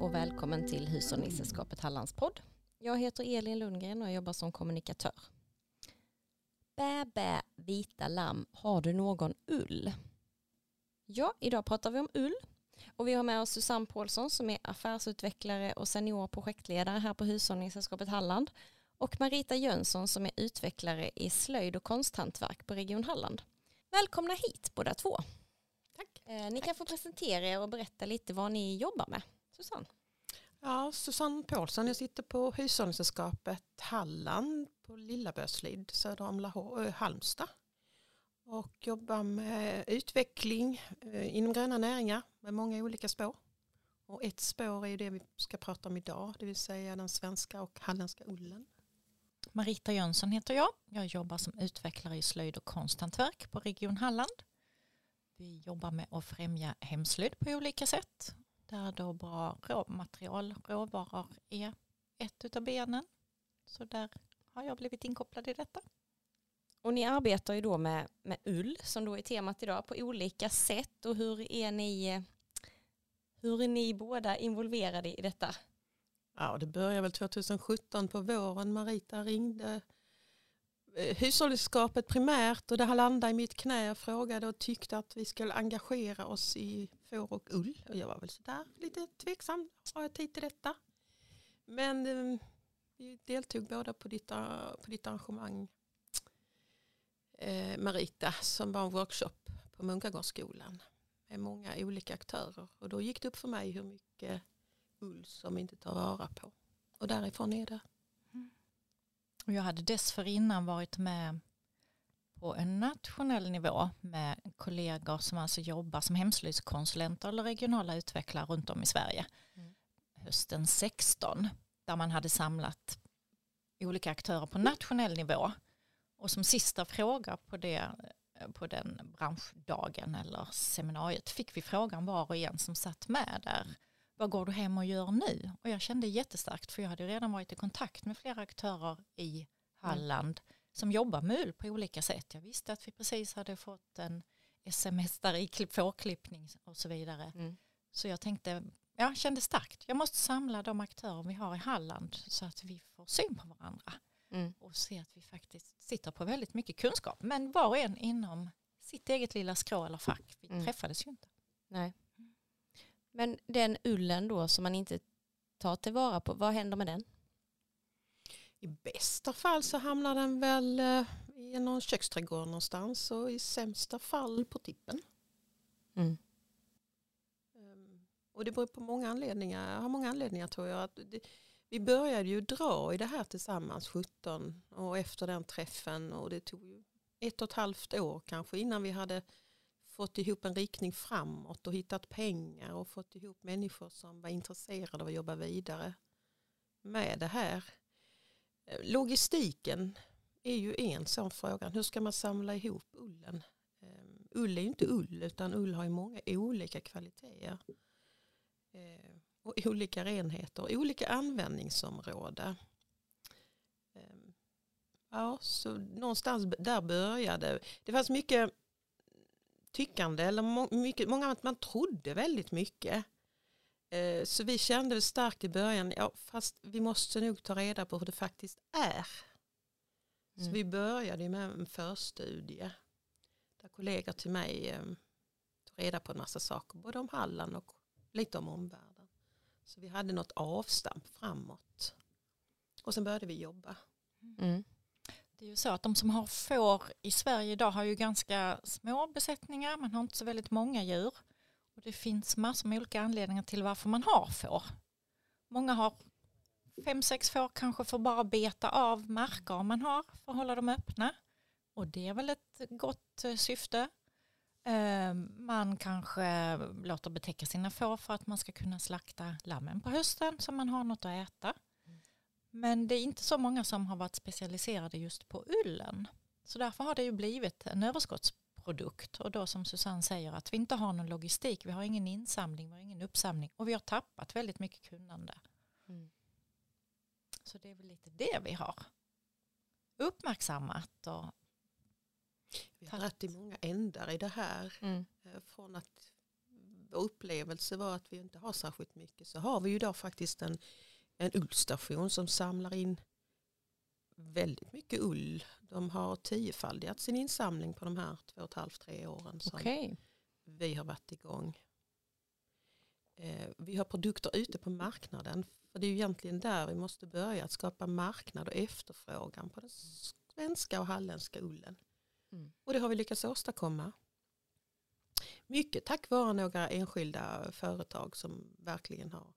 och välkommen till Hushållningssällskapet Hallands podd. Jag heter Elin Lundgren och jag jobbar som kommunikatör. Bä, bä, vita lamm, har du någon ull? Ja, idag pratar vi om ull och vi har med oss Susanne Paulsson som är affärsutvecklare och senior projektledare här på Hushållningssällskapet Halland och Marita Jönsson som är utvecklare i slöjd och konsthantverk på Region Halland. Välkomna hit båda två. Tack. Eh, ni kan få presentera er och berätta lite vad ni jobbar med. Susanne? Ja, Susanne Paulsson, jag sitter på Hushållningssällskapet Halland på Lillabörslid söder om Lahå, äh, Halmstad. Och jobbar med utveckling eh, inom gröna näringar med många olika spår. Och ett spår är det vi ska prata om idag, det vill säga den svenska och halländska ullen. Marita Jönsson heter jag. Jag jobbar som utvecklare i slöjd och konsthantverk på Region Halland. Vi jobbar med att främja hemslöjd på olika sätt. Där då bra råmaterial, råvaror är ett av benen. Så där har jag blivit inkopplad i detta. Och ni arbetar ju då med, med ull som då är temat idag på olika sätt och hur är ni hur är ni båda involverade i detta? Ja, det började väl 2017 på våren. Marita ringde hushållskapet hushållningsskapet primärt och det här landade i mitt knä och frågade och tyckte att vi skulle engagera oss i får och ull. Och jag var väl sådär lite tveksam, har jag tid till detta? Men eh, vi deltog båda på ditt, eh, på ditt arrangemang eh, Marita som var en workshop på Munkagårdsskolan med många olika aktörer och då gick det upp för mig hur mycket ull som inte tar vara på. Och därifrån är det. Och jag hade dessförinnan varit med på en nationell nivå med kollegor som alltså jobbar som hemslöjdskonsulenter eller regionala utvecklare runt om i Sverige. Mm. Hösten 16 där man hade samlat olika aktörer på nationell nivå. Och som sista fråga på, det, på den branschdagen eller seminariet fick vi frågan var och en som satt med där vad går du hem och gör nu? Och jag kände jättestarkt för jag hade redan varit i kontakt med flera aktörer i Halland mm. som jobbar med ull på olika sätt. Jag visste att vi precis hade fått en sms där i fårklippning och så vidare. Mm. Så jag tänkte, jag kände starkt, jag måste samla de aktörer vi har i Halland så att vi får syn på varandra. Mm. Och se att vi faktiskt sitter på väldigt mycket kunskap. Men var och en inom sitt eget lilla skrå eller fack. Vi mm. träffades ju inte. Nej. Men den ullen då som man inte tar tillvara på, vad händer med den? I bästa fall så hamnar den väl eh, i någon köksträdgård någonstans och i sämsta fall på tippen. Mm. Um, och det beror på många anledningar. Jag har många anledningar tror jag. Att det, vi började ju dra i det här tillsammans 17 och efter den träffen och det tog ju ett och ett halvt år kanske innan vi hade fått ihop en riktning framåt och hittat pengar och fått ihop människor som var intresserade av att jobba vidare med det här. Eh, logistiken är ju en sån fråga. Hur ska man samla ihop ullen? Ehm, ull är ju inte ull utan ull har ju många olika kvaliteter. Eh, och olika renheter, och olika användningsområden. Ehm, ja, så någonstans där började det. fanns mycket tyckande eller mycket, många man trodde väldigt mycket. Eh, så vi kände starkt i början, ja, fast vi måste nog ta reda på hur det faktiskt är. Så mm. vi började med en förstudie där kollegor till mig eh, tog reda på en massa saker, både om Halland och lite om omvärlden. Så vi hade något avstamp framåt. Och sen började vi jobba. Mm. Det är ju så att de som har får i Sverige idag har ju ganska små besättningar, man har inte så väldigt många djur. Och det finns massor med olika anledningar till varför man har får. Många har fem, sex får kanske för bara beta av marker man har för att hålla dem öppna. Och det är väl ett gott eh, syfte. Ehm, man kanske låter betäcka sina får för att man ska kunna slakta lammen på hösten så man har något att äta. Men det är inte så många som har varit specialiserade just på ullen. Så därför har det ju blivit en överskottsprodukt. Och då som Susanne säger att vi inte har någon logistik, vi har ingen insamling, vi har ingen uppsamling och vi har tappat väldigt mycket kunnande. Mm. Så det är väl lite det vi har uppmärksammat. Och vi har dragit i många ändar i det här. Mm. Eh, från att vår upplevelse var att vi inte har särskilt mycket så har vi ju idag faktiskt en, en ullstation som samlar in väldigt mycket ull. De har tiofaldigat sin insamling på de här två och ett halvt, tre åren som Okej. vi har varit igång. Eh, vi har produkter ute på marknaden. För det är ju egentligen där vi måste börja, att skapa marknad och efterfrågan på den svenska och halländska ullen. Mm. Och det har vi lyckats åstadkomma. Mycket tack vare några enskilda företag som verkligen har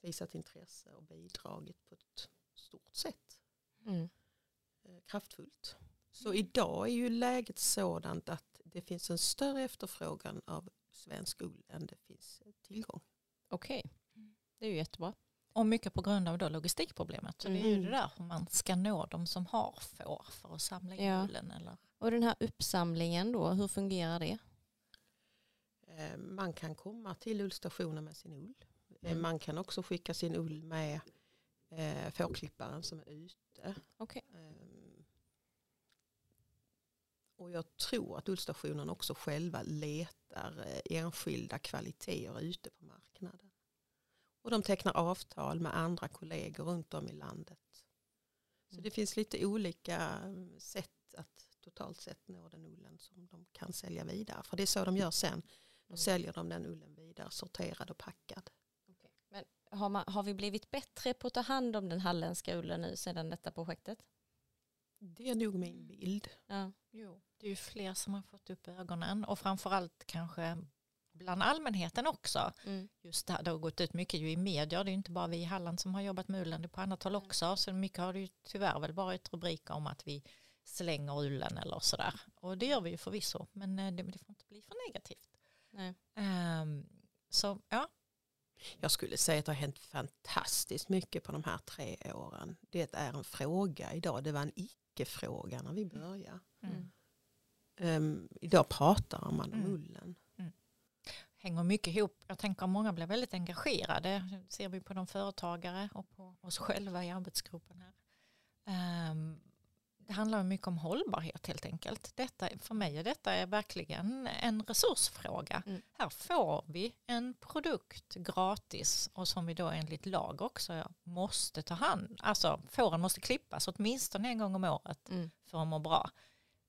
visat intresse och bidragit på ett stort sätt. Mm. eh, kraftfullt. Så idag är ju läget sådant att det finns en större efterfrågan av svensk ull än det finns tillgång. Okej, det är ju jättebra. Och mycket på grund av då logistikproblemet. Så det är ju Mm. det där hur man ska nå de som har får för att samla in Ja. ullen. Eller? Och den här uppsamlingen då, hur fungerar det? Eh, Man kan komma till ullstationen med sin ull. Eh, Mm. Man kan också skicka sin ull med eh, fårklipparen som är ute. Okej. Ehm, Och jag tror att ullstationen också själva letar eh, enskilda kvaliteter ute på marknaden. Och de tecknar avtal med andra kollegor runt om i landet. Så Mm. det finns lite olika mm, sätt att totalt sett nå den ullen som de kan sälja vidare. För det är så de gör sen. Då Mm. säljer de den ullen vidare sorterad och packad. Har, man, har vi blivit bättre på att ta hand om den halländska ullen nu sedan detta projektet? Det är nog min bild. Ja. Jo, det är ju fler som har fått upp ögonen och framförallt kanske bland allmänheten också. Mm. Just det, här, det har gått ut mycket ju i media, det är ju inte bara vi i Halland som har jobbat med ullen, det är på annat håll också. Så mycket har det ju tyvärr väl varit rubriker om att vi slänger ullen eller sådär. Och det gör vi ju förvisso, men eh, det, det får inte bli för negativt. Nej. Ehm, så ja, Jag skulle säga att det har hänt fantastiskt mycket på de här tre åren. Det är en fråga idag. Det var en icke-fråga när vi började. Mm. Um, idag pratar man om Mm. ullen. hänger mycket ihop. Jag tänker att många blir väldigt engagerade. Det ser vi på de företagare och på oss själva i arbetsgruppen här. Ehm, det handlar mycket om hållbarhet helt enkelt. Detta, för mig är detta verkligen en resursfråga. Mm. Här får vi en produkt gratis och som vi då enligt lag också måste ta hand Alltså fåren måste klippas åtminstone en gång om året Mm. för att må bra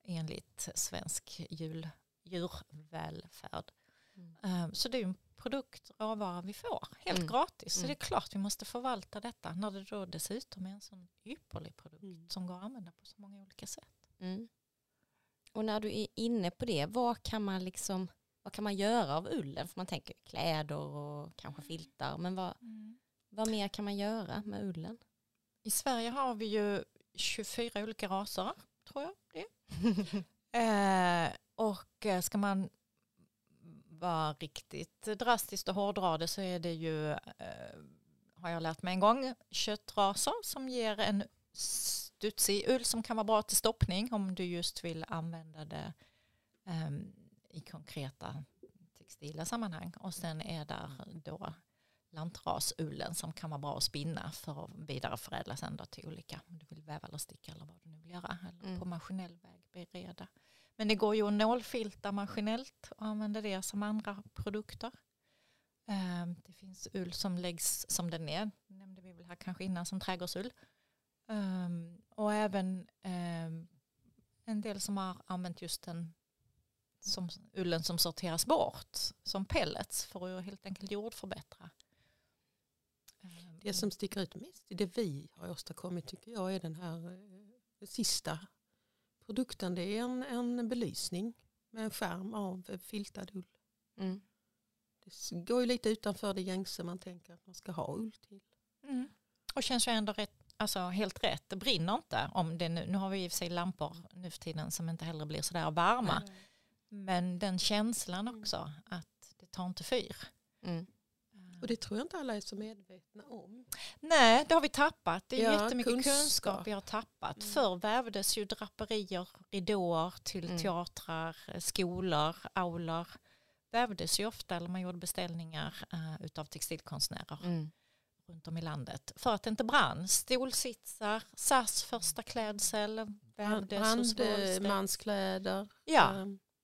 enligt svensk jul, djurvälfärd. Mm. Ehm, Så det är en produkt, råvara vi får helt Mm. gratis. Så Mm. det är klart vi måste förvalta detta när det då dessutom är en sån ypperlig produkt Mm. som går att använda på så många olika sätt. Mm. Och när du är inne på det, vad kan man liksom vad kan man göra av ullen? För man tänker kläder och kanske filtar, men vad, vad mer kan man göra med ullen? I Sverige har vi ju 24 olika raser, tror jag det. Eh, och ska man vara riktigt drastiskt och hårdra det så är det ju, eh, har jag lärt mig en gång, köttraser som ger en studsig ull som kan vara bra till stoppning om du just vill använda det ehm, i konkreta textila sammanhang. Och sen är där då lantrasullen som kan vara bra att spinna för att vidareförädla sen då till olika, om du vill väva eller sticka eller vad du nu vill göra, eller Mm. på maskinell väg bereda. Men det går ju att nålfilta maskinellt och använda det som andra produkter. Ehm, det finns ull som läggs som den är, nämnde vi väl här kanske innan, som trädgårdsull. Ehm, och även ehm, en del som har använt just den som ullen som sorteras bort som pellets för att helt enkelt jordförbättra. Det som sticker ut mest i det vi har åstadkommit tycker jag är den här eh, sista produkten. Det är en, en belysning med en skärm av filtad ull. Mm. Det går ju lite utanför det gängse man tänker att man ska ha ull till. Mm. Och känns ju ändå rätt, alltså helt rätt. Det brinner inte. Om det nu, nu har vi i och för sig lampor nu för tiden som inte heller blir sådär varma. Men den känslan Mm. också att det tar inte fyr. Mm. Och det tror jag inte alla är så medvetna om. Nej, det har vi tappat. Det är Ja, jättemycket kunskap. kunskap. vi har tappat. Mm. Förr vävdes ju draperier, ridåer till Mm. teatrar, eh, skolor, aulor. Vävdes ju ofta, eller man gjorde beställningar uh, utav textilkonstnärer Mm. runt om i landet. För att det inte brann. Stolsitsar, SAS första klädsel vävdes. Brandmanskläder. Ja,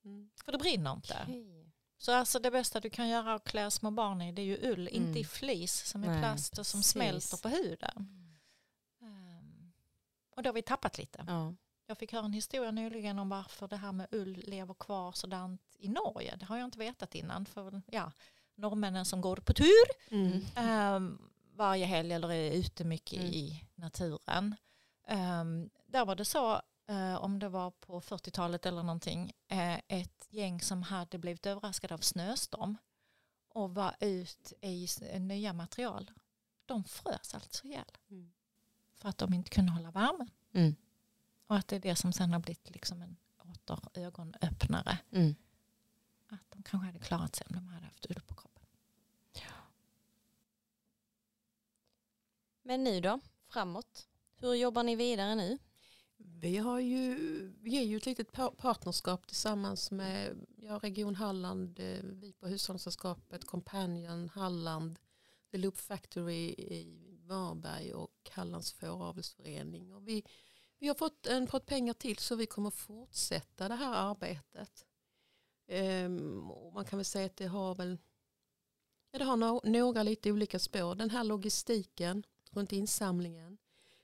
Mm. För det brinner inte. Okej. Så alltså det bästa du kan göra att klä små barn i det är ju ull, Mm. inte i flis som är Nej, plast och som precis. smälter på huden. Ehm, och då har vi tappat lite. Ja. Jag fick höra en historia nyligen om varför det här med ull lever kvar sådant i Norge. Det har jag inte vetat innan. För ja, norrmännen som går på tur Mm. ehm, varje helg eller är ute mycket Mm. i naturen. Ehm, där var det så, eh, om det var på 40-talet eller någonting, eh, ett gäng som hade blivit överraskade av snöstorm och var ut i s- nya material. De frös alltså ihjäl Mm. för att de inte kunde hålla värmen. Mm. Och att det är det som sen har blivit liksom en åter ögonöppnare. Mm. Att de kanske hade klarat sig om de hade haft ull på kroppen. Men nu då, framåt? Hur jobbar ni vidare nu? Vi har ju, vi är ju ett litet partnerskap tillsammans med ja, Region Halland, eh, vi på Hushållningssällskapet, Companion Halland, The Loop Factory i Varberg och Hallands fåravelsförening. Och vi, vi har fått, en, pott pengar till så vi kommer fortsätta det här arbetet. Ehm, och man kan väl säga att det har väl ja, det har no, några lite olika spår. Den här logistiken runt insamlingen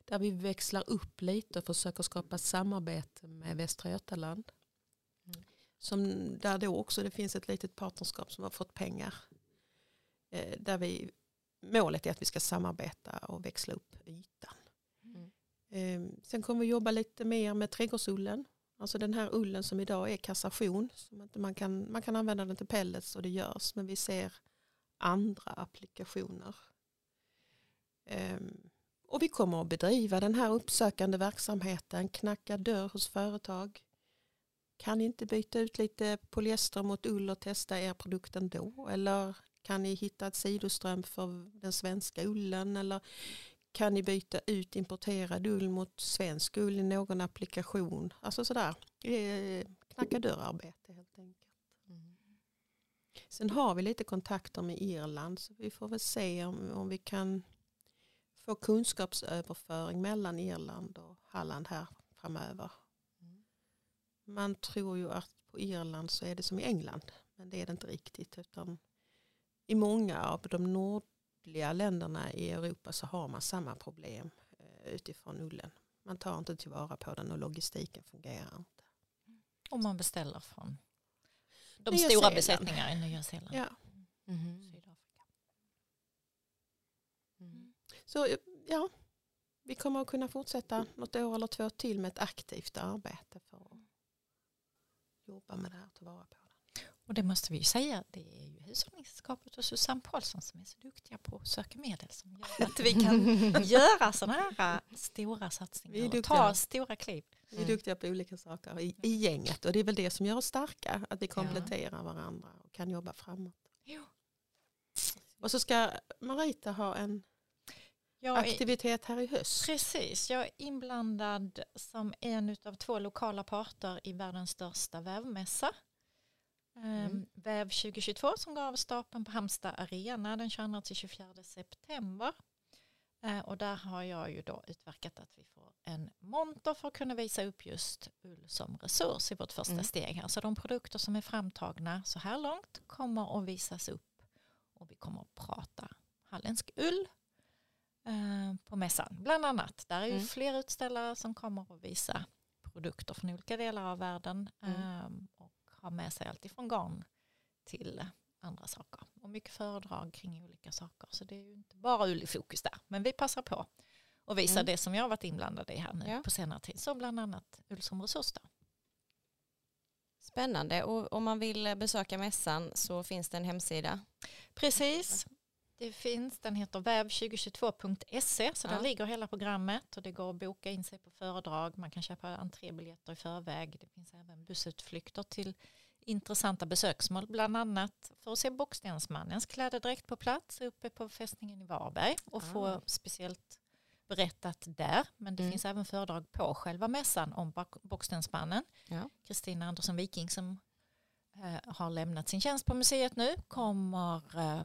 där vi växlar upp lite och försöker skapa samarbete med Västra Götaland. Mm. Som, där då också det finns ett litet partnerskap som har fått pengar. Eh, där vi, målet är att vi ska samarbeta och växla upp ytan. Mm. Eh, sen kommer vi jobba lite mer med trädgårdsullen. Alltså den här ullen som idag är kassation. Som man, kan, man kan använda den till pellets och det görs. Men vi ser andra applikationer. Ehm, och vi kommer att bedriva den här uppsökande verksamheten, knacka dörr hos företag. Kan ni inte byta ut lite polyester mot ull och testa er produkt ändå? Eller kan ni hitta ett sidoström för den svenska ullen? Eller kan ni byta ut importerad ull mot svensk ull i någon applikation? Alltså sådär, eh, knacka dörrarbete helt enkelt. Mm. Sen har vi lite kontakter med Irland så vi får väl se om, om vi kan få kunskapsöverföring mellan Irland och Halland här framöver. Mm. Man tror ju att på Irland så är det som i England men det är det inte riktigt utan i många av de nordliga länderna i Europa så har man samma problem eh, utifrån ullen. Man tar inte tillvara på den och logistiken fungerar inte. Om man beställer från de Nya stora Zeeland. besättningarna i Nya Zeeland. Ja. Mhm. Sydafrika. Mm. Så ja, vi kommer att kunna fortsätta något år eller två till med ett aktivt arbete för att jobba med det här och ta vara på det. Och det måste vi ju säga, det är ju Hushållningssällskapet och Susanne Paulsson som är så duktiga på att söka medel som gör att vi kan göra sådana här äh, stora satsningar och ta stora kliv. Vi är Mm. duktiga på olika saker i, i gänget och det är väl det som gör oss starka, att vi kompletterar varandra och kan jobba framåt. Jo. Och så ska Marita ha en Jag aktivitet här i höst. precis, jag är inblandad som en av två lokala parter i världens största vävmässa. Mm. Väv 2022 som går av stapeln på Halmstad Arena den 22-24 september. Eh, Och där har jag ju då utverkat att vi får en monter för att kunna visa upp just ull som resurs i vårt första Mm. steg här. Så de produkter som är framtagna så här långt kommer att visas upp och vi kommer att prata halländsk ull på mässan. Bland annat, där är ju Mm. fler utställare som kommer att visa produkter från olika delar av världen Mm. eh, och ha med sig allt ifrån garn till andra saker. Och mycket föredrag kring olika saker. Så det är ju inte bara ull i fokus där. Men vi passar på att visa Mm. det som jag har varit inblandad i här nu Ja. på senare tid. Så bland annat ull som resurs där. Spännande och om man vill eh, besöka mässan så finns det en hemsida. Precis. Det finns, den heter väv2022.se så där Ja. ligger hela programmet och det går att boka in sig på föredrag. Man kan köpa entrébiljetter i förväg. Det finns även bussutflykter till intressanta besöksmål, bland annat för att se Bockstensmannens klädedräkt på plats uppe på fästningen i Varberg och Ah. få speciellt berättat där. Men det Mm. finns även föredrag på själva mässan om Bock- Bockstensmannen. Ja. Kristina Andersson Viking som eh, har lämnat sin tjänst på museet nu kommer eh,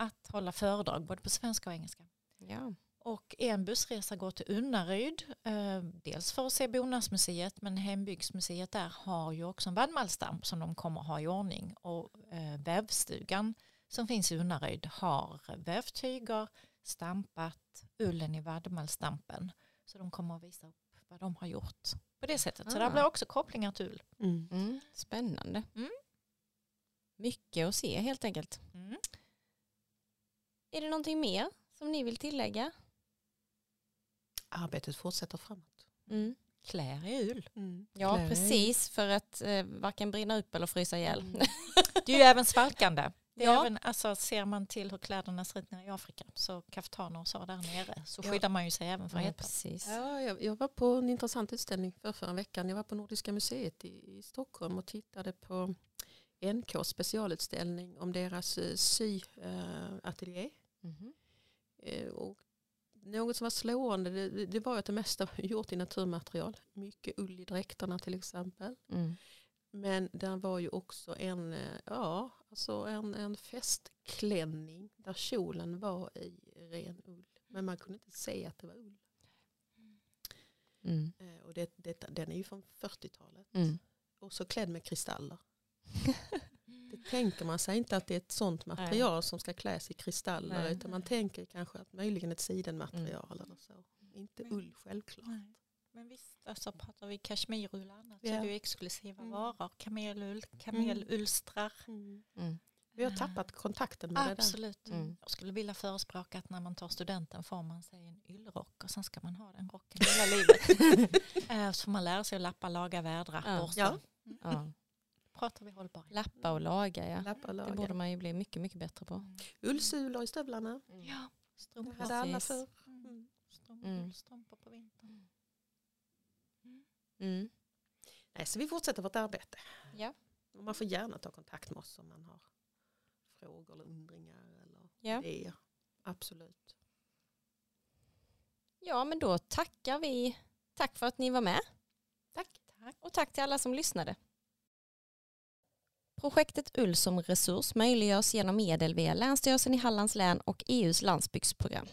att hålla föredrag både på svenska och engelska. Ja. Och en bussresa går till Unnaryd, eh, dels för att se Bonasmuseet men Hembygdsmuseet där har ju också en vandmalsdamp som de kommer ha i ordning och eh, vävstugan som finns i Unnaryd har vävt tyger, stampat ullen i vadmalstampen. Så de kommer att visa upp vad de har gjort på det sättet. Så Ah. där blir också kopplingar till ull. Mm. Mm, spännande. Mm. Mycket att se helt enkelt. Mm. Är det någonting mer som ni vill tillägga? Arbetet fortsätter framåt. Mm. Klär i ull. Ja, Klä- precis. För att eh, varken brinna upp eller frysa ihjäl. Mm. Det är ju även svalkande. Det Ja. även, alltså, ser man till hur kläderna ser ut nere i Afrika så kaftaner och så där nere så Ja. skyddar man ju sig även för Ja, precis. Ja, jag, jag var på en intressant utställning för förra veckan. Jag var på Nordiska museet i, i Stockholm och tittade på NKs specialutställning om deras eh, syateljé. Eh, och något som var slående det, det var att det mesta var gjort i naturmaterial. Mycket ull i dräkterna till exempel. Mm. Men där var ju också en, eh, ja, alltså en, en festklänning där kjolen var i ren ull. Men man kunde inte se att det var ull. Mm. Eh, Och det, det, den är ju från 40-talet. Mm. Och så klädd med kristaller. Det tänker man sig inte att det är ett sånt material som ska kläs i kristaller. Nej. Utan man tänker kanske att möjligen ett sidenmaterial eller så. Inte Men- ull självklart. Nej. Men visst, alltså pratar vi kashmirull och annat så Ja. är det ju exklusiva Mm. varor. Kamelull, kamelulstrar. Mm. Mm. Vi har tappat kontakten med det Absolut. Mm. Jag skulle vilja förespråka att när man tar studenten får man sig en yllrock och sen ska man ha den rocken hela livet. Eh, så får man lära sig att lappa, laga, vädra, Ja. borsta. Ja. Ja. Pratar vi hållbarhet. Lappa och laga, ja. Lappa och Det laga. borde man ju bli mycket, mycket bättre på. Mm. Ullsulor i stövlarna. Ja, Det strumpor. hade alla förr. Mm. Mm. Strumpor, Mm. strumpor på vintern. Mm. Nej, så vi fortsätter vårt arbete. Ja. Och man får gärna ta kontakt med oss om man har frågor eller undringar eller Ja. idéer. Absolut. ja, men då tackar vi. Tack för att ni var med. Tack. Tack. Och tack till alla som lyssnade. Projektet Ull som resurs möjliggörs genom medel via Länsstyrelsen i Hallands län och EUs landsbygdsprogram.